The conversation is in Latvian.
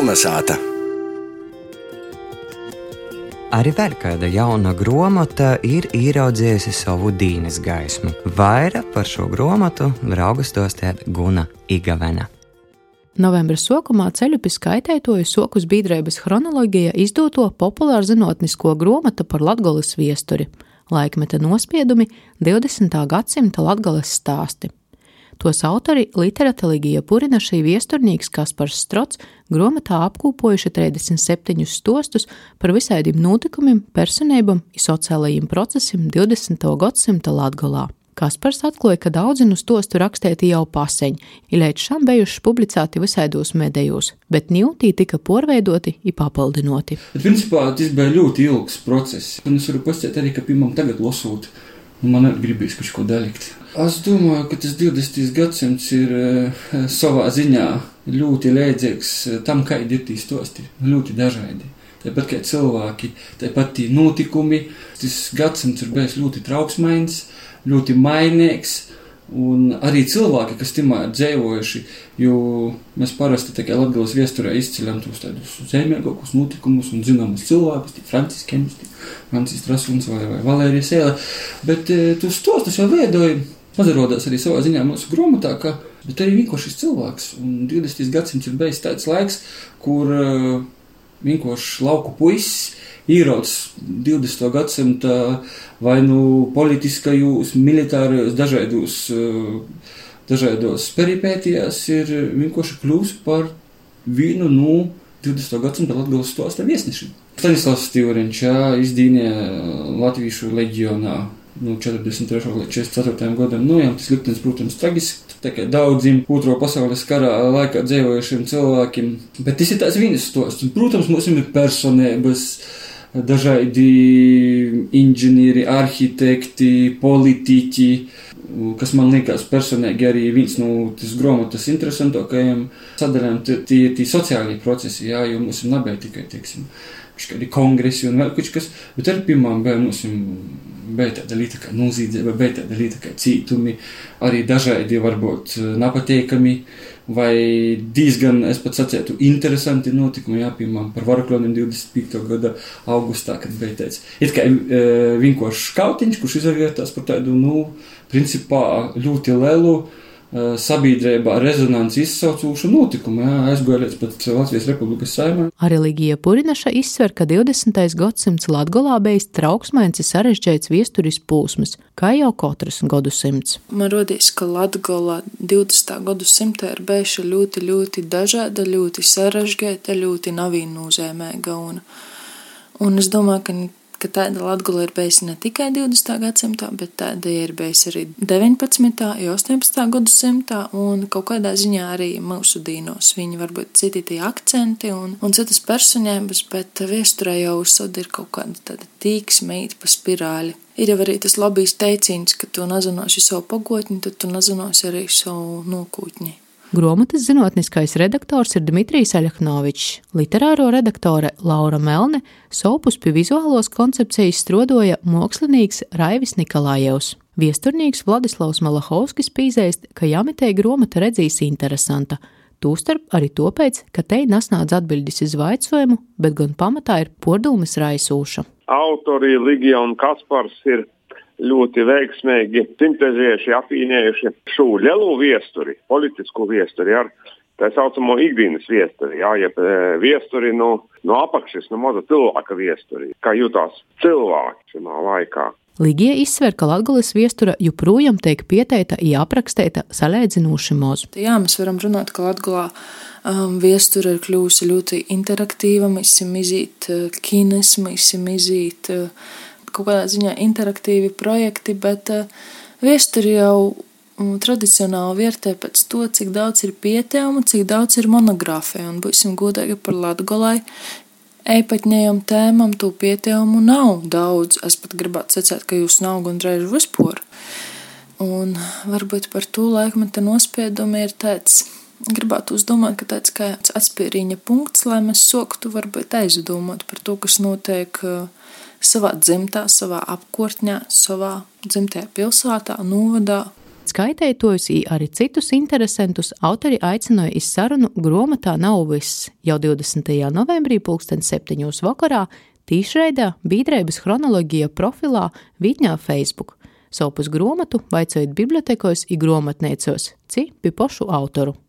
Kolnesāta! Arī vēl kāda jauna grāmata ir ieraudzījusi savu dīnes gaismu. Vairāk par šo grāmatu raugas dostēt Guna Igavena. Novembra sākumā ceļu pie skaitētoju sokus biedrības chronoloģija izdoto populāru zinātnisko grāmatu par Latvijas viesturi, laikmeta nospiedumi 20. gadsimta Latvijas stāsti. Tos autori Purina šī viesturnīgs Kaspars Strots grāmatā apkūpojuši 37 stostus par visādiem notikumiem, personībām un sociālajiem procesiem 20. gadsimta Latgolā. Kaspars atklāja, ka daudzi no stostu rakstēti jau paseņ, ir līdz šam bijuši publicēti visādos medējos, bet ņūtī tika porveidoti un papildinoti. Bet, principā tas bija ļoti ilgs process, un es varu pastāstīt arī, ka pirmam tagad lasot, man arī gribīs kaut ko dalikt. Es domāju, ka tas 20. gadsimts ir uh, savā ziņā ļoti līdzīgs uh, tam, kādi ir tie stosti. Ļoti dažādi. Tāpat kā cilvēki, tāpat tie notikumi. Tas gadsimts ir bijis ļoti trauksmains, ļoti mainīgs. Un arī cilvēki, kas timā ir dzīvojuši, jo mēs parasti kā Latvijas viesturē izceļam tos tādus zemīgākus notikumus un zināmus cilvēkus, tie Francis Kems, Francis Trasuns vai, vai Valērija Sēle, bet e, tos tos tas jau veidoja pazarodās arī savā ziņā mūsu grāmatā, ka arī vienkārši šis cilvēks. Un 20. gadsimts ir bijis tāds laiks, kur uh, vienkārši lauku puisis ierauc 20. gadsimta vai nu politiskajos, militārajos, dažādos, uh, dažādos peripētijās, ir vienkārši kļūst par vienu no 20. gadsimta Latvijas stosta viesnešiem. Stanislavs Stīvriņš izdīnīja Latviešu leģionā no 43. līdz 44. gadam. Nu, jā, tas liktenis, protams, tragisks. Tā kā daudziem otro pasaules kara laikā dzīvojušiem cilvēkiem. Bet tas ir tās vienas stosts. Protams, mums ir personības, dažādi inženieri, arhitekti, politiķi, kas man liekas personīgi arī viens no tas grāmatas interesantākajiem sadaļām, tie ir sociālie procesi, jā, jo mums ir nebija tikai, teiksim, kādi kongresi un vēl kaut kas, bet arī pirmām bija kā noziedzība, kā cītumi, arī dažādi varbūt nepateikami vai diezgan, es pat sacētu, interesanti notikumi, jā, piemēram, par Varakļoniem 25. gada augustā, kad bija tāds, it kā e, vienkārši skautiņš, kurš izvērtās par tādu, nu, principā ļoti lielu sabiedrībā rezonanci izsaucošu notikumu, līdz pat Latvijas Republikas saimē. Arī Ligija Purinaša izsver, ka 20. gadsimts Latgolā bijis trauksmains un sarežģīts viesturis pūsmas, kā jau katrs gadsimts. Man rodīs, ka Latgolā 20. gadsimtā ir bijuši ļoti, ļoti dažāda, ļoti sarežģīta, ļoti navīnūzēmēga. Un, un es domāju, ka ka tāda Latgula ir bijusi ne tikai 20. gadsimtā, bet tāda ir bijusi arī 19. un 18. gadsimtā, un kaut kādā ziņā arī mūsu dīnos. Viņi varbūt citi tie akcenti un, un citas personības, bet viesturē jau uzsod ir kaut kāda tāda tīksme īt pa spirāli. Ir jau arī tas labīs teiciens, ka tu nezinosi savu pagotni, tad tu nezinosi arī savu nokūtni. Grāmatas zinātniskais redaktors ir Dmitrijs Aļaknovičs, literāro redaktore Laura Melne, sopus pie vizuālos koncepcijas strodoja mākslinieks Raivis Nikolājevs. Viesturnīgs Vladislavs Malahovskis pīzēst, ka jāmitē grāmata redzīs interesanta. Tūstarp arī tāpēc, ka te nesnādz atbildes uz vaicojumu, bet gan pamatā ir podūmas raisūša. Autori Ligija un Kaspars ir ļoti veiksmīgi sintēzējuši, apvienojuši šo lielo viesturi, politisku viesturi ar tā saucamo ikdienas viesturi, jā, jeb e, viesturi no, no apakšas, no maza cilvēka viesturi, kā jutās cilvēki šajā laikā. Ligija izsver, ka Latvijas viestura joprojām tiek pieteikta, ja aprakstīta salīdzinoši maz. Jā, mēs varam runāt, ka Latvijā um, viestura ir kļuvusi ļoti interaktīva, mēs esam izīt uh, kines, mēs esam izīt uh, kaut kādā ziņā interaktīvi projekti, bet uh, viesturi jau um, tradicionāli vērtē pēc to, cik daudz ir pieteikumu, cik daudz ir monogrāfiju, un būsim godīgi par Latgolai. Eipaņējam tēmam to pieteikumu nav daudz. Es pat gribētu secēt, ka jūs nav gandrīz vispār. Un varbūt par to laikmeta nospiedumu ir tāds, gribētu uzdomāt, ka tāds kā atspēriņa punkts, lai mēs soktu varbūt aizdomāt par to, kas notiek uh, savā dzimtā, savā apkārtnē, savā dzimtajā pilsētā, novadā. Skaitētojus, arī citus interesantus autori aicināja iz sarunu grāmatā Nav viss jau 20. novembrī, 2007. vakarā, tīšraidē Bīdrēbas chronoloģija profilā Vitņā Facebook. Sopus grāmatu vaicājot bibliotekos un grāmatniecos, ci pi pošu autoru.